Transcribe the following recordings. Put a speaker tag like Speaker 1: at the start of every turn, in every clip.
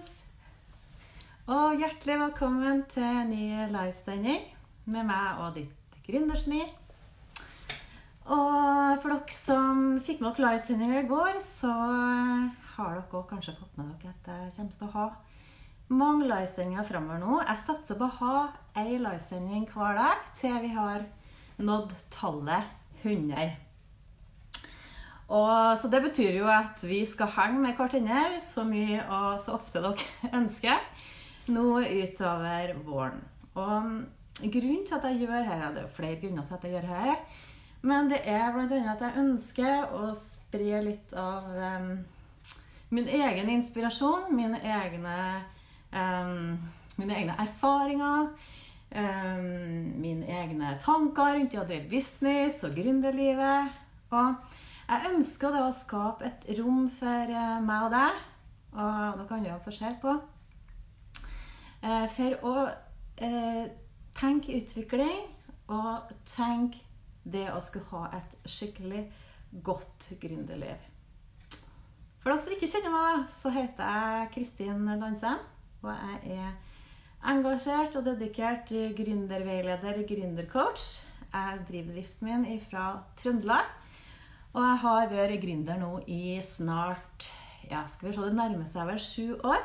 Speaker 1: folkens! Og hjertelig velkommen til ny livesending med meg og ditt gründersni. Og for dere som fikk med dere livesendinga i går, så har dere også kanskje fått med dere at jeg kommer til å ha mange livesendinger framover nå. Jeg satser på å ha ei livesending hver dag til vi har nådd tallet 100. Og, så det betyr jo at vi skal henge med hverandre så mye og så ofte dere ønsker nå utover våren. Og grunnen til at jeg gjør her, Det er jo flere grunner til at jeg gjør her. Men det er bl.a. at jeg ønsker å spre litt av um, min egen inspirasjon, mine egne, um, mine egne erfaringer. Um, mine egne tanker rundt det å drive business og gründerlivet. Og jeg ønsker det å skape et rom for eh, meg og deg, og dere andre som ser på, eh, for å eh, tenke utvikling og tenke det å skulle ha et skikkelig godt gründerliv. For dere som ikke kjenner meg, så heter jeg Kristin Landsem. Og jeg er engasjert og dedikert gründerveileder, gründercoach. Jeg driver driften min fra Trøndelag. Og jeg har vært gründer nå i snart ja, skal vi se, Det nærmer seg vel sju år.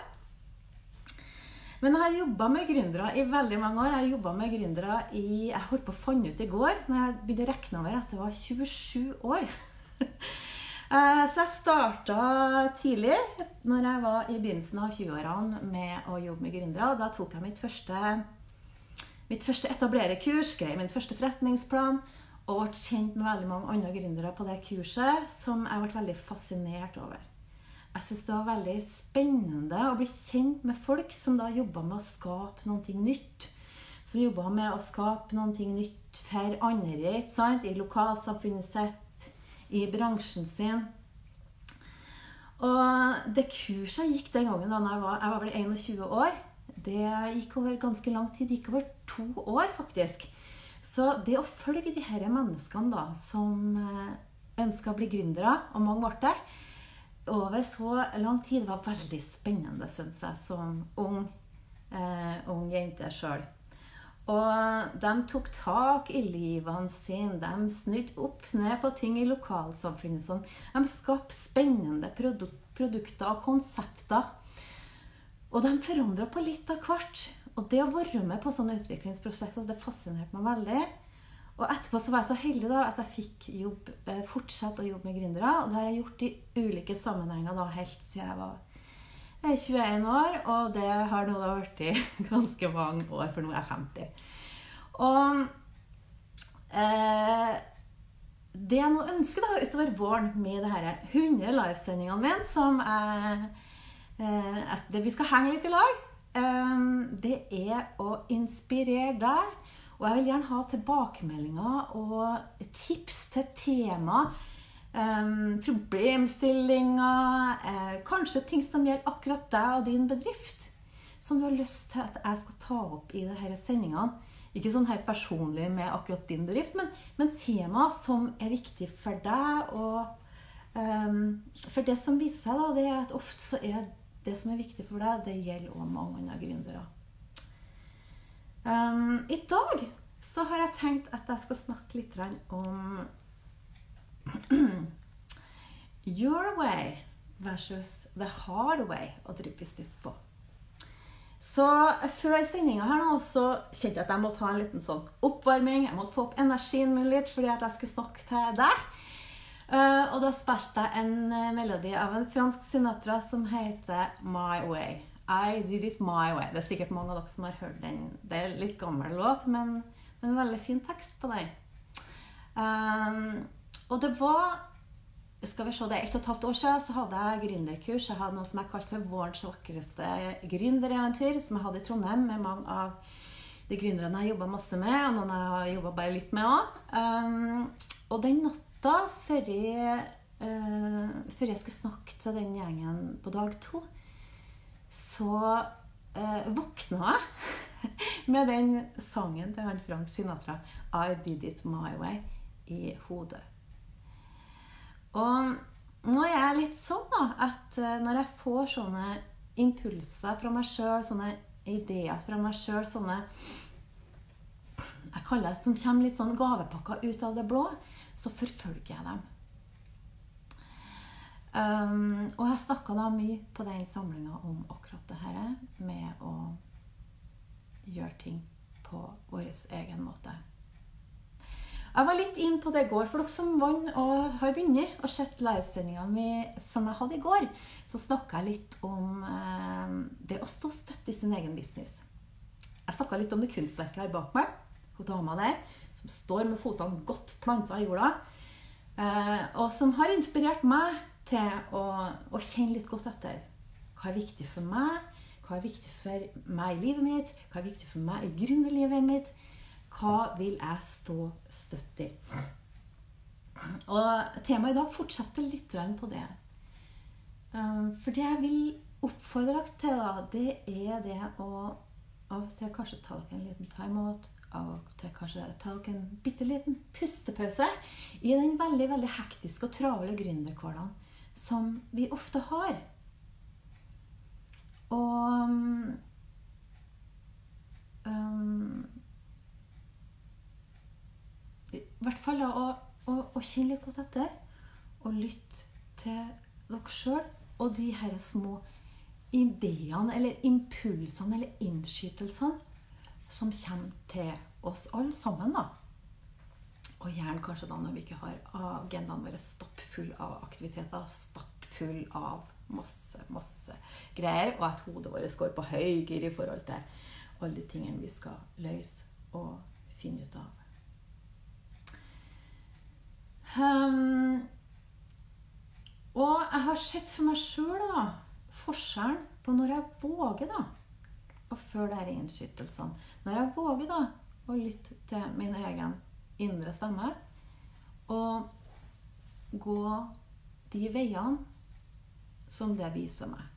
Speaker 1: Men jeg har jobba med gründere i veldig mange år. Jeg har med gründere i Jeg holdt på å finne ut i går når jeg begynte å regne over at det var 27 år. Eh, så jeg starta tidlig, når jeg var i begynnelsen av 20-årene, med å jobbe med gründere. Da tok jeg mitt første, mitt første etablererkurs, skrev min første forretningsplan og ble kjent med veldig mange andre gründere på det kurset som jeg ble veldig fascinert over. Jeg syns det var veldig spennende å bli kjent med folk som da jobba med å skape noe nytt. Som jobba med å skape noe nytt for andre sant? i lokalsamfunnet sitt, i bransjen sin. Og det kurset jeg gikk den gangen da jeg var, jeg var vel 21 år, det gikk over ganske lang tid. Det gikk over to år, faktisk. Så det å følge de her menneskene da, som eh, ønska å bli gründere, og mange ble det, over så lang tid var veldig spennende, syns jeg, som ung, eh, ung jente sjøl. Og de tok tak i livene sine. De snudde opp ned på ting i lokalsamfunnet. Sånn. De skapte spennende produk produkter og konsepter. Og de forandra på litt av hvert. Og det å være med på sånne utviklingsprosjekter, det fascinerte meg veldig. Og etterpå så var jeg så heldig da at jeg fikk jobb, eh, fortsette å jobbe med gründere. Og det har jeg gjort i ulike sammenhenger da, helt siden jeg var 21 år. Og det har nå da i ganske mange år, for nå er jeg 50. Og eh, det jeg nå ønsker da utover våren med det her 100 livesendingene mine, som jeg, eh, det vi skal henge litt i lag det er å inspirere deg. Og jeg vil gjerne ha tilbakemeldinger og tips til tema. Um, problemstillinger, eh, kanskje ting som gjelder akkurat deg og din bedrift. Som du har lyst til at jeg skal ta opp i disse sendingene. Ikke sånn helt personlig med akkurat din bedrift, men, men tema som er viktig for deg. Og um, for det som viser seg, da, det er at ofte så er det som er viktig for deg, det gjelder også mange andre gründere. Um, I dag så har jeg tenkt at jeg skal snakke litt om your way versus the hard way å drive business på. Så før sendinga her nå så kjente jeg at jeg måtte ha en liten sånn oppvarming. Jeg måtte få opp energien min litt fordi at jeg skulle snakke til deg. Uh, og da spilte jeg en uh, melodi av en fransk Sinatra som heter My Way. I Did It My Way. Det er sikkert mange av dere som har hørt den. Det er en litt gammel låt, men det er en veldig fin tekst på den. Um, og det var skal vi se, det er ett og et halvt år siden så hadde jeg gründerkurs. Jeg hadde noe som jeg kalte for vårens vakreste gründereventyr, som jeg hadde i Trondheim med mange av de gründerne jeg jobba masse med, og noen jeg jobba bare litt med òg. Natta før jeg, uh, før jeg skulle snakke til den gjengen på dag to, så uh, våkna jeg med den sangen til han Frank Sinatra, 'I Did It My Way', i hodet. Og nå er jeg litt sånn da, at uh, når jeg får sånne impulser fra meg sjøl, sånne ideer fra meg sjøl, sånne Det som kommer litt sånn gavepakker ut av det blå, så forfølger jeg dem. Um, og jeg snakka da mye på den samlinga om akkurat det her med å gjøre ting på vår egen måte. Jeg var litt inn på det i går. For dere som vant og har vunnet og sett livesendinga som jeg hadde i går, så snakka jeg litt om eh, det å stå støtt i sin egen business. Jeg snakka litt om det kunstverket her bak meg. Hun dama der som står med fotene godt planta i jorda. Eh, og som har inspirert meg til å, å kjenne litt godt etter. Hva er viktig for meg? Hva er viktig for meg i livet mitt? Hva er viktig for meg i gründerlivet mitt? Hva vil jeg stå støtt i? Og temaet i dag fortsetter litt på det. Um, for det jeg vil oppfordre dere til, det er det å av og til kanskje ta dere en liten timeout. Av og til kanskje ta dere en bitte liten pustepause i den veldig veldig hektiske og travle gründerhverdagen som vi ofte har. Og um, i hvert fall da, å, å, å, kjenne litt godt etter og lytte til dere sjøl og de her små ideene eller impulsene eller innskytelsene som kommer til oss alle sammen. da. Og gjerne kanskje da når vi ikke har agendaen vår stappfull av aktiviteter, stappfull av masse, masse greier, og at hodet vårt går på høygir i forhold til alle de tingene vi skal løse og finne ut av. Um, og jeg har sett for meg sjøl forskjellen på når jeg våger da, å før disse innskytelsene. Når jeg våger da å lytte til min egen indre stemme og gå de veiene som det viser meg.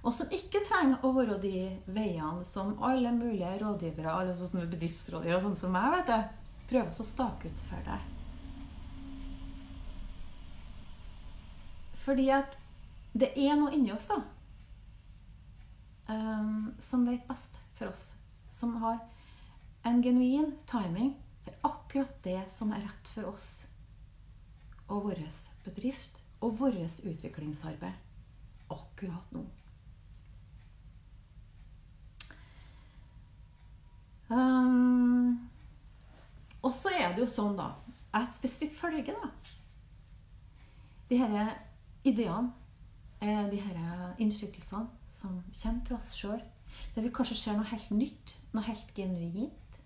Speaker 1: Og som ikke trenger å være de veiene som alle mulige rådgivere, alle sånne bedriftsrådgivere sånn som meg, vet du, prøver å stake ut for deg. Fordi at det er noe inni oss, da, um, som vet best for oss. Som har en genuin timing for akkurat det som er rett for oss og vår bedrift og vårt utviklingsarbeid akkurat nå. Um, og så er det jo sånn, da, at hvis vi følger da, de her ideene, de her innskytelsene som kommer fra oss sjøl, der vi kanskje ser noe helt nytt, noe helt genuint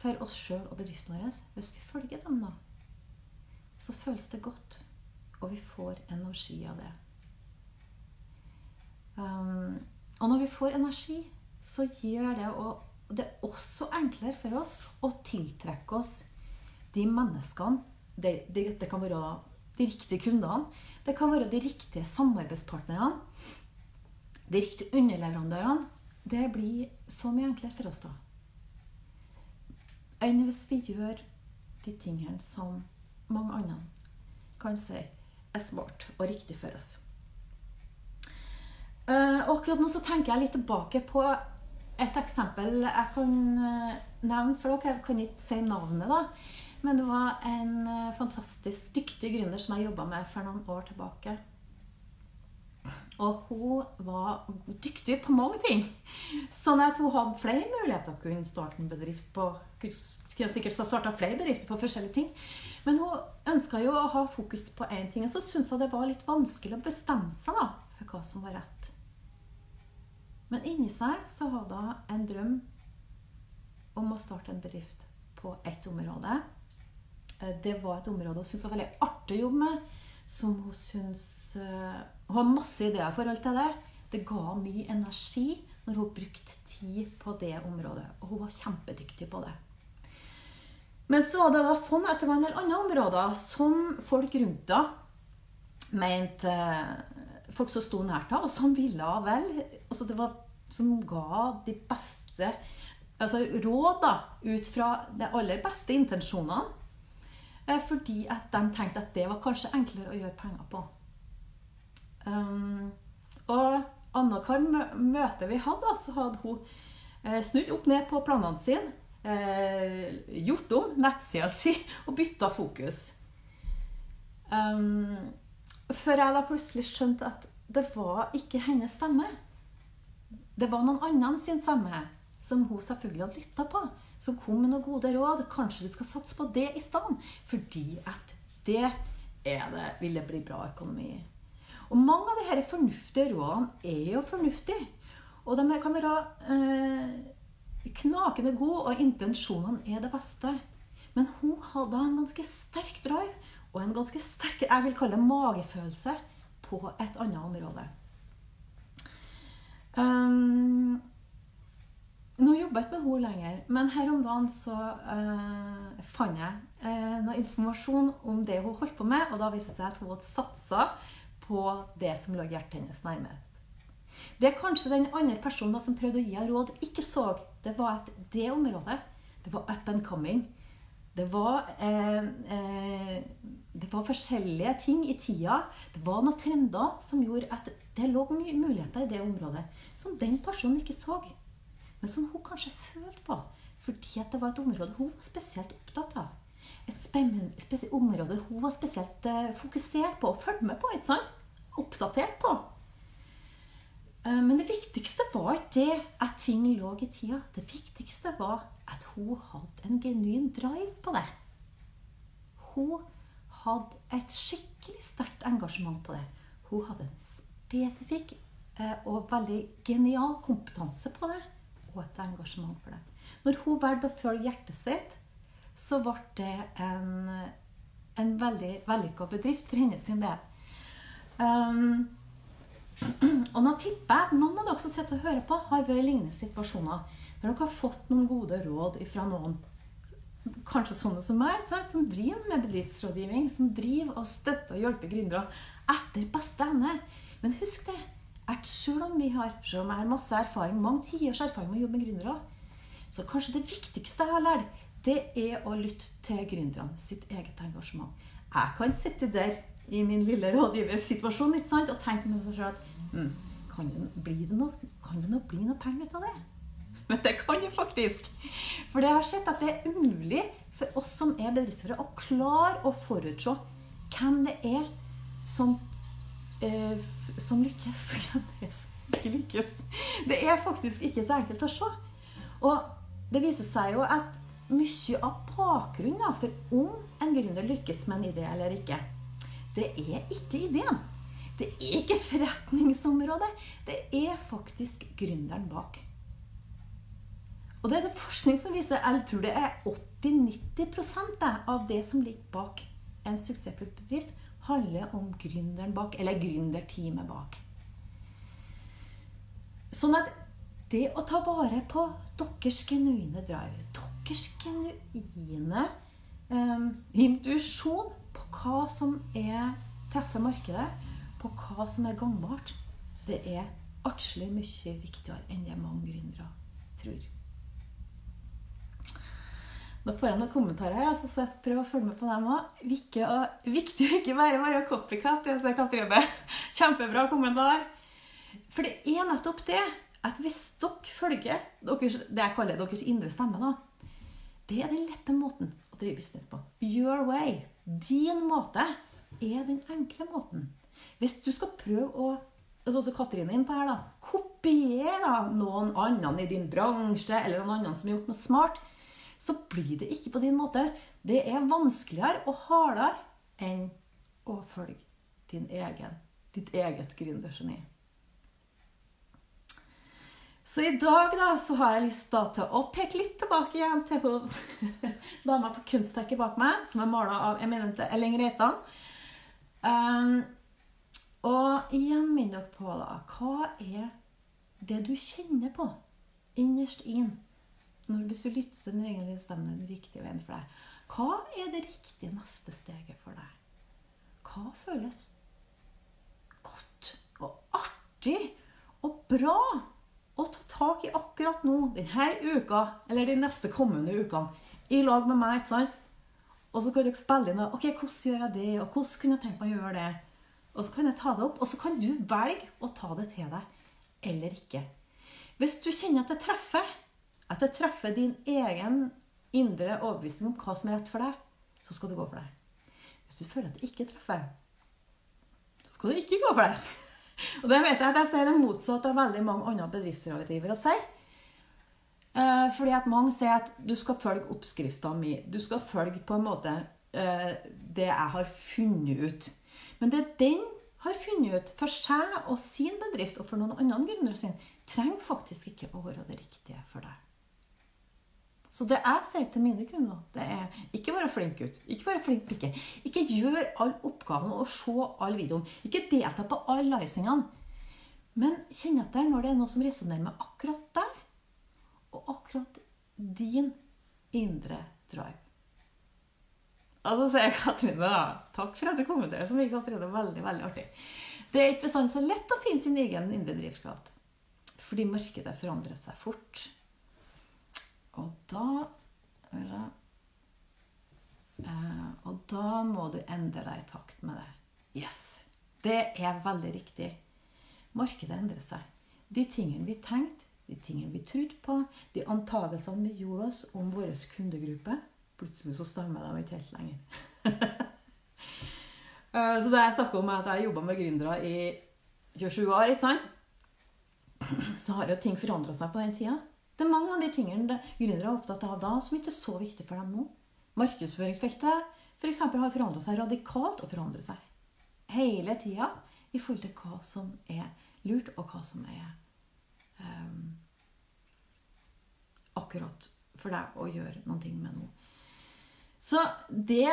Speaker 1: for oss sjøl og bedriften vår, hvis vi følger dem, da, så føles det godt, og vi får energi av det. Um, og når vi får energi, så gjør det og det er også enklere for oss å tiltrekke oss de menneskene det, det, det kan være de riktige kundene det kan være de riktige samarbeidspartnerne, de riktige underleverandørene. Det blir så mye enklere for oss da. Enn hvis vi gjør de tingene som mange andre kan si er smart og riktig for oss. Og akkurat nå så tenker jeg litt tilbake på et eksempel jeg kan uh, nevne for dere. Jeg kan ikke si navnet, da. Men det var en eh, fantastisk dyktig gründer som jeg jobba med for noen år tilbake. Og hun var dyktig på mange ting. Sånn at hun hadde flere muligheter å kunne starte en bedrift på Skulle sikkert starta flere bedrifter på forskjellige ting. Men hun ønska jo å ha fokus på én ting. Og så syntes hun det var litt vanskelig å bestemme seg da, for hva som var rett. Men inni seg så hadde hun en drøm om å starte en bedrift på ett område. Eh, det var et område hun syntes var veldig artig å jobbe med. Som hun syns uh, Hun har masse ideer i forhold til det. Det ga mye energi når hun brukte tid på det området. Og hun var kjempedyktig på det. Men så var det da sånn at det var en del andre områder som folk rundt henne mente Folk som sto nært henne, og som ville vel. Altså det var, som ga de beste altså råd da, ut fra de aller beste intensjonene. Eh, fordi at de tenkte at det var kanskje enklere å gjøre penger på. Um, Og annethvert møte vi hadde, så hadde hun eh, snudd opp ned på planene sine. Eh, gjort om nettsida si og bytta fokus. Um, før jeg da plutselig skjønte at det var ikke hennes stemme. Det var noen annen sin stemme, som hun selvfølgelig hadde lytta på. Som kom med noen gode råd. Kanskje du skal satse på det i stedet. Fordi at det er det, vil det bli bra økonomi i. Og mange av disse fornuftige rådene er jo fornuftige. Og de kan være eh, knakende gode, og intensjonene er det beste. Men hun hadde en ganske sterk drive og en ganske sterk jeg vil kalle det magefølelse på et annet område. Um, nå jobber jeg ikke med henne lenger, men her om dagen så uh, fant jeg uh, noe informasjon om det hun holdt på med, og da viste det seg at hun hadde satsa på det som lå hjertet hennes nærmest. Det kanskje den andre personen som prøvde å gi henne råd, ikke så, det var at det området det var up and coming. Det var, eh, eh, det var forskjellige ting i tida. Det var noen trender som gjorde at det lå mye muligheter i det området som den personen ikke så, men som hun kanskje følte på. Fordi det var et område hun var spesielt opptatt av. Et spesielt område hun var spesielt eh, fokusert på og fulgte med på. ikke sant? Oppdatert på. Eh, men det viktigste var ikke det at ting lå i tida. Det viktigste var at hun hadde en genuin drive på det. Hun hadde et skikkelig sterkt engasjement på det. Hun hadde en spesifikk eh, og veldig genial kompetanse på det, og et engasjement for det. Når hun valgte å følge hjertet sitt, så ble det en, en veldig vellykka bedrift for hennes del. Um, og nå tipper jeg noen av dere som sitter og hører på, har vært i lignende situasjoner. Der dere har fått noen gode råd fra noen, kanskje sånne som meg, som driver med bedriftsrådgivning, som driver og støtter og hjelper gründere etter beste evne. Men husk det, at selv om vi har selv om jeg har masse erfaring, mange tiårs erfaring med å jobbe med gründere, så kanskje det viktigste jeg har lært, det er å lytte til gründerne sitt eget engasjement. Jeg kan sitte der i min lille rådgiversituasjon ikke sant? og tenke med meg selv at mm, kan, det noe, kan det nå bli noe penger ut av det? Men det kan det faktisk. For det har sett at det er umulig for oss som er bedriftsførere, å klare å forutse hvem det er som, eh, som lykkes. Er som ikke lykkes. Det er faktisk ikke så enkelt å se. Og det viser seg jo at mye av bakgrunnen for om en gründer lykkes med en idé eller ikke, det er ikke ideen. Det er ikke forretningsområdet. Det er faktisk gründeren bak. Og det er forskning som viser jeg tror det er 80-90% av det som ligger bak en suksessfull bedrift, handler om gründeren bak, eller gründerteamet bak. Sånn at det å ta vare på deres genuine drive, deres genuine eh, intuisjon hva som er treffer markedet, på hva som er gangbart, det er atskillig mye viktigere enn det mange gründere tror. Nå får jeg noen kommentarer her, så skal jeg prøve å følge med på dem òg. Viktig, å ikke bare være copycat. Det ser Katrine. Kjempebra kommentar. For det er nettopp det at hvis dere følger deres, det jeg kaller deres indre stemme, da, det er den lette måten å drive business på. Your way. Din måte er den enkle måten. Hvis du skal prøve å sånn som Katrine inn på her da, kopiere noen annen i din bransje eller noen annen som har gjort noe smart, så blir det ikke på din måte. Det er vanskeligere og hardere enn å følge din egen, ditt eget gründergeni. Så i dag da, så har jeg lyst da, til å peke litt tilbake igjen til dama på kunstverket bak meg, som er mala av eminente Elling Reitan. Um, og igjen minner dere på da, hva er det du kjenner på innerst inn når hvis du lytter til den egen stemmen den riktige veien for deg? Hva er det riktige neste steget for deg? Hva føles godt og artig og bra? å ta tak i akkurat nå, denne uka eller de neste kommende ukene, i lag med meg. ikke sant? Og så kan dere spille inn ok, hvordan gjør jeg det, og hvordan kunne jeg tenkt meg å gjøre det. Og så kan jeg ta det opp, og så kan du velge å ta det til deg eller ikke. Hvis du kjenner at det treffer, at det treffer din egen indre overbevisning om hva som er rett for deg, så skal du gå for det. Hvis du føler at det ikke treffer, så skal du ikke gå for det. Og det vet jeg at jeg ser det motsatte av veldig mange andre bedriftsrådgivere sier. Eh, fordi at mange sier at du skal følge oppskrifta mi. Du skal følge på en måte eh, det jeg har funnet ut. Men det den har funnet ut for seg og sin bedrift, og for noen andre sin, trenger faktisk ikke å være det riktige for deg. Så det jeg sier til mine det er ikke være flink gutt, ikke være flink pikke. Ikke gjør alle oppgavene og se alle videoene. Ikke delta på alle livesendingene. Men kjenn etter når det er noe som resonnerer med akkurat deg, og akkurat din indre drive. Og så sier Katrine da, takk for at du kommenterer så mye, Katrine. Veldig, veldig artig. Det er ikke bestandig så lett å finne sin egen indre drivkraft. Fordi markedet forandrer seg fort. Og da eh, Og da må du endre deg i takt med det. Yes! Det er veldig riktig. Markedet endrer seg. De tingene vi tenkte, de tingene vi trodde på, de antakelsene vi gjorde oss om vår kundegruppe Plutselig så stemmer de ikke helt lenger. Eh, så det jeg snakker om, er at jeg jobba med gründere i 27 år, ikke sant? så har jo ting forandra seg på den tida. Det er mange av de tingene gründere er opptatt av da, som ikke er så viktig for dem nå. Markedsføringsfeltet for eksempel, har forandra seg radikalt og forandrer seg hele tida i forhold til hva som er lurt, og hva som er um, akkurat for deg å gjøre noe med nå. Så det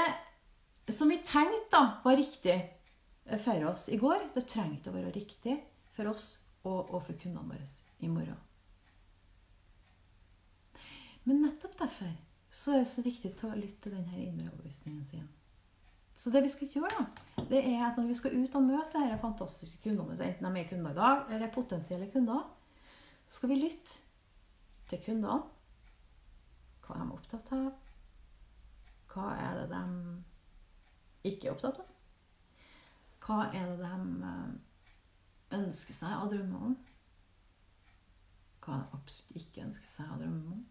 Speaker 1: som vi tenkte da var riktig for oss i går, det trengte å være riktig for oss og, og for kundene våre i morgen. Men nettopp derfor så er det så viktig å lytte til denne indre overbevisningen sin. Så det vi skal gjøre, da, det er at når vi skal ut og møte disse fantastiske kundene, enten de er kunder i dag eller er potensielle kunder, så skal vi lytte til kundene. Hva er de opptatt av? Hva er det de ikke er opptatt av? Hva er det de eh, ønsker seg og drømmer om? Hva de absolutt ikke ønsker seg og drømmer om?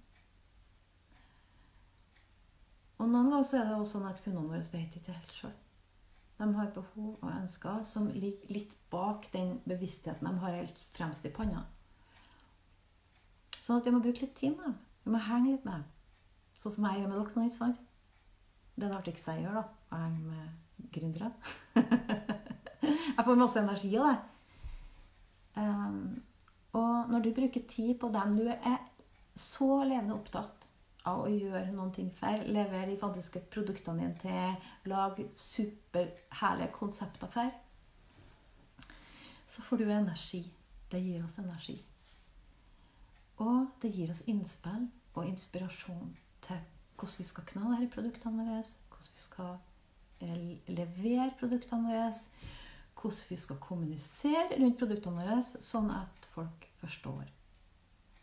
Speaker 1: Og noen ganger så er det også sånn at kundene våre vet ikke helt sjøl. De har behov og ønsker som ligger litt bak den bevisstheten de har helt fremst i panna. Sånn at vi må bruke litt tid med dem. Vi må henge litt med dem. Sånn som jeg gjør med dere nå. ikke sant? Det er det artigste jeg gjør, da. Å henge med gründere. jeg får masse energi av det. Um, og når du bruker tid på dem du er så levende opptatt av å gjøre noen ting for. Levere de fantastiske produktene dine til. Lag superherlige konsepter for. Så får du energi. Det gir oss energi. Og det gir oss innspill og inspirasjon til hvordan vi skal kna disse produktene våre, hvordan vi skal eh, levere produktene våre, hvordan vi skal kommunisere rundt produktene våre, sånn at folk forstår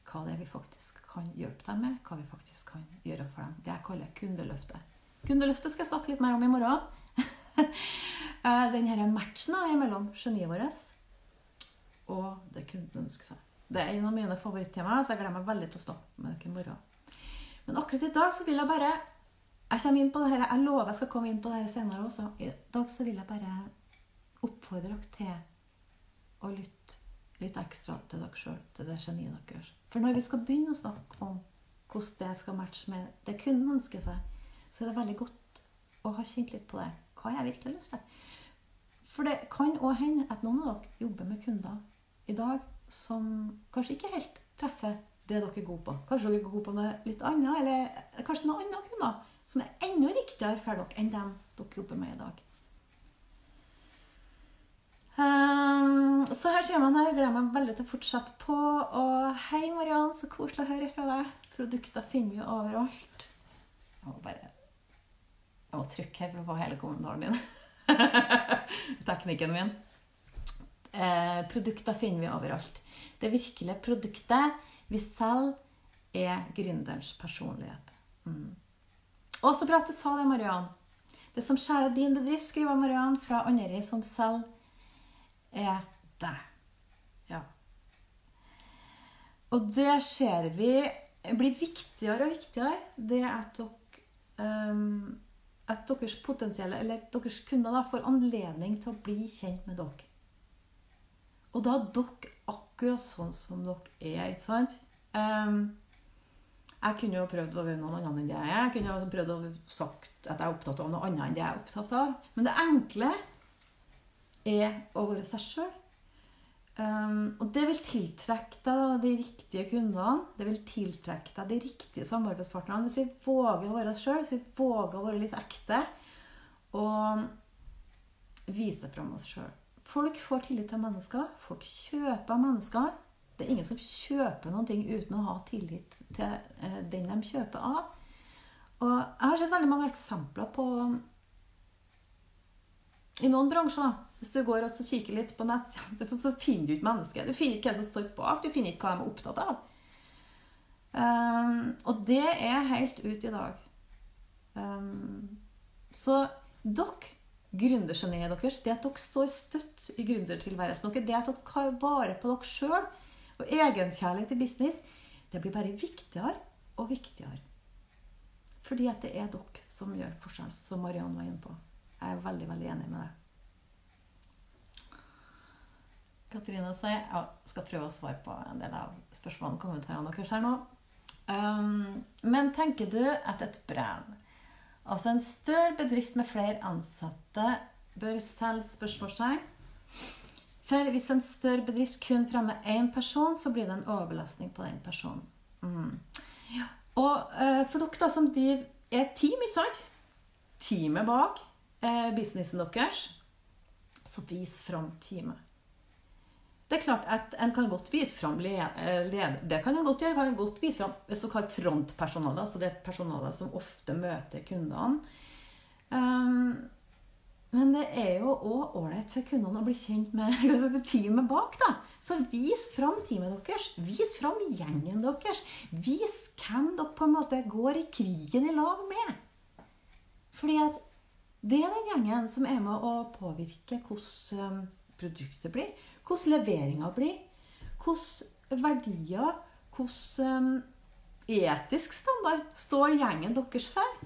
Speaker 1: hva det er vi faktisk kan hjelpe dem med, hva vi faktisk kan gjøre for dem. Det jeg kaller kundeløftet. Kundeløftet skal jeg snakke litt mer om i morgen. Eh, Denne matchen mellom geniet vårt og det kunden ønsker seg. Det er en av mine favorittemaer, så jeg gleder meg veldig til å snakke med dere i morgen. Men akkurat i dag så vil jeg bare Jeg kommer inn på det her, jeg lover jeg skal komme inn på det her senere også. I dag så vil jeg bare oppfordre dere til å lytte litt ekstra til dere sjøl, til det geniet deres. For når vi skal begynne å snakke om hvordan det skal matche med det kunden ønsker seg, så er det veldig godt å ha kjent litt på det. Hva har jeg virkelig lyst til? For det kan òg hende at noen av dere jobber med kunder i dag som kanskje ikke helt treffer det dere er gode på. Kanskje dere er gode på noe litt annet, eller kanskje noen andre kunder som er enda riktigere for dere enn dem dere jobber med i dag. Um, så her kommer han her. Jeg gleder meg veldig til å fortsette på. Og hei, Mariann, så koselig å høre fra deg. Produkter finner vi overalt. Jeg må bare Jeg må trykke her for å få hele kommentaren din. Teknikken min. Eh, produkter finner vi overalt. Det virkelige produktet vi selger, er gründerens personlighet. Mm. Og så bra at du sa det, Mariann. Det som skjærer din bedrift, skriver Mariann fra Andøy, som selger er deg. Ja. Og det ser vi blir viktigere og viktigere. Det at dere um, at deres potensielle, eller deres kunder da, får anledning til å bli kjent med dere. Og da er dere akkurat sånn som dere er, ikke sant? Um, jeg kunne jo prøvd å være noen annen enn det jeg er. Jeg kunne jo prøvd å sagt at jeg er opptatt av noe annet enn det jeg er opptatt av. Men det enkle er å være seg sjøl. Um, og det vil tiltrekke deg de riktige kundene. Det vil tiltrekke deg de riktige samarbeidspartnerne hvis vi våger å være oss sjøl, hvis vi våger å være litt ekte og vise fram oss sjøl. Folk får tillit til mennesker. Folk kjøper mennesker. Det er ingen som kjøper noe uten å ha tillit til eh, den de kjøper av. Og jeg har sett veldig mange eksempler på I noen bransjer, da hvis du går og kikker litt på nettsidene, så finner du ikke mennesket. Du finner ikke hvem som står bak, du finner ikke hva de er opptatt av. Um, og det er helt ut i dag. Um, så dere, gründergeniet deres, det at dere står støtt i gründertilværelsen deres, det at dere tar vare på dere sjøl og egenkjærlighet i business, det blir bare viktigere og viktigere. Fordi at det er dere som gjør forskjell, som Mariann var inne på. Jeg er veldig, veldig enig med deg. Katrine sier jeg skal prøve å svare på en del av spørsmålene og kommentarene deres her nå. Um, men tenker du at et brand, altså en større bedrift med flere ansatte, bør selge spørsmålstegn? For hvis en større bedrift kun fremmer én person, så blir det en overbelastning på den personen. Mm. Ja. Og uh, for dere da som driver et team, ikke sant? Teamet bak uh, businessen deres, så vis fram teamet. Det er klart at En kan godt vise fram eh, leder. Det kan en godt gjøre. kan en godt vise fram har frontpersonale, altså det personalet som ofte møter kundene. Um, men det er jo òg ålreit for kundene å bli kjent med teamet bak. da. Så vis fram teamet deres. Vis fram gjengen deres. Vis hvem dere på en måte går i krigen i lag med. Fordi at det er den gjengen som er med å påvirke hvordan produktet blir hvordan leveringa blir, hvordan verdier, hvordan um, etisk standard står gjengen deres for.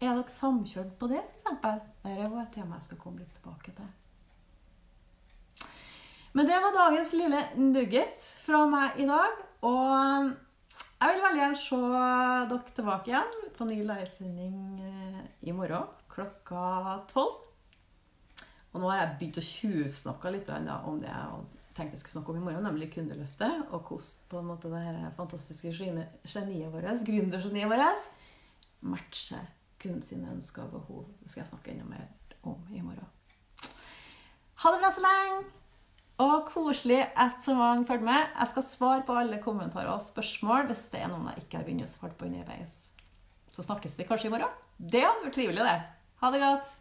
Speaker 1: Er dere samkjørt på det, f.eks.? Det er et tema jeg skal komme litt tilbake til. Men det var dagens lille nugget fra meg i dag. Og um, jeg vil veldig gjerne se dere tilbake igjen på ny livesending eh, i morgen klokka tolv. Og nå har jeg begynt å tjuvsnakke litt om det jeg tenkte jeg skulle snakke om i morgen, nemlig kundeløftet. Og hvordan på en måte det her fantastiske geniet vårt, gründergeniet vårt, matcher kunden sine ønsker og behov. Det skal jeg snakke enda mer om i morgen. Ha det bra så lenge! Og koselig at så mange følger med. Jeg skal svare på alle kommentarer og spørsmål hvis det er noen jeg ikke har begynt å svare på underveis. Så snakkes vi kanskje i morgen. Det hadde vært trivelig, det. Ha det godt.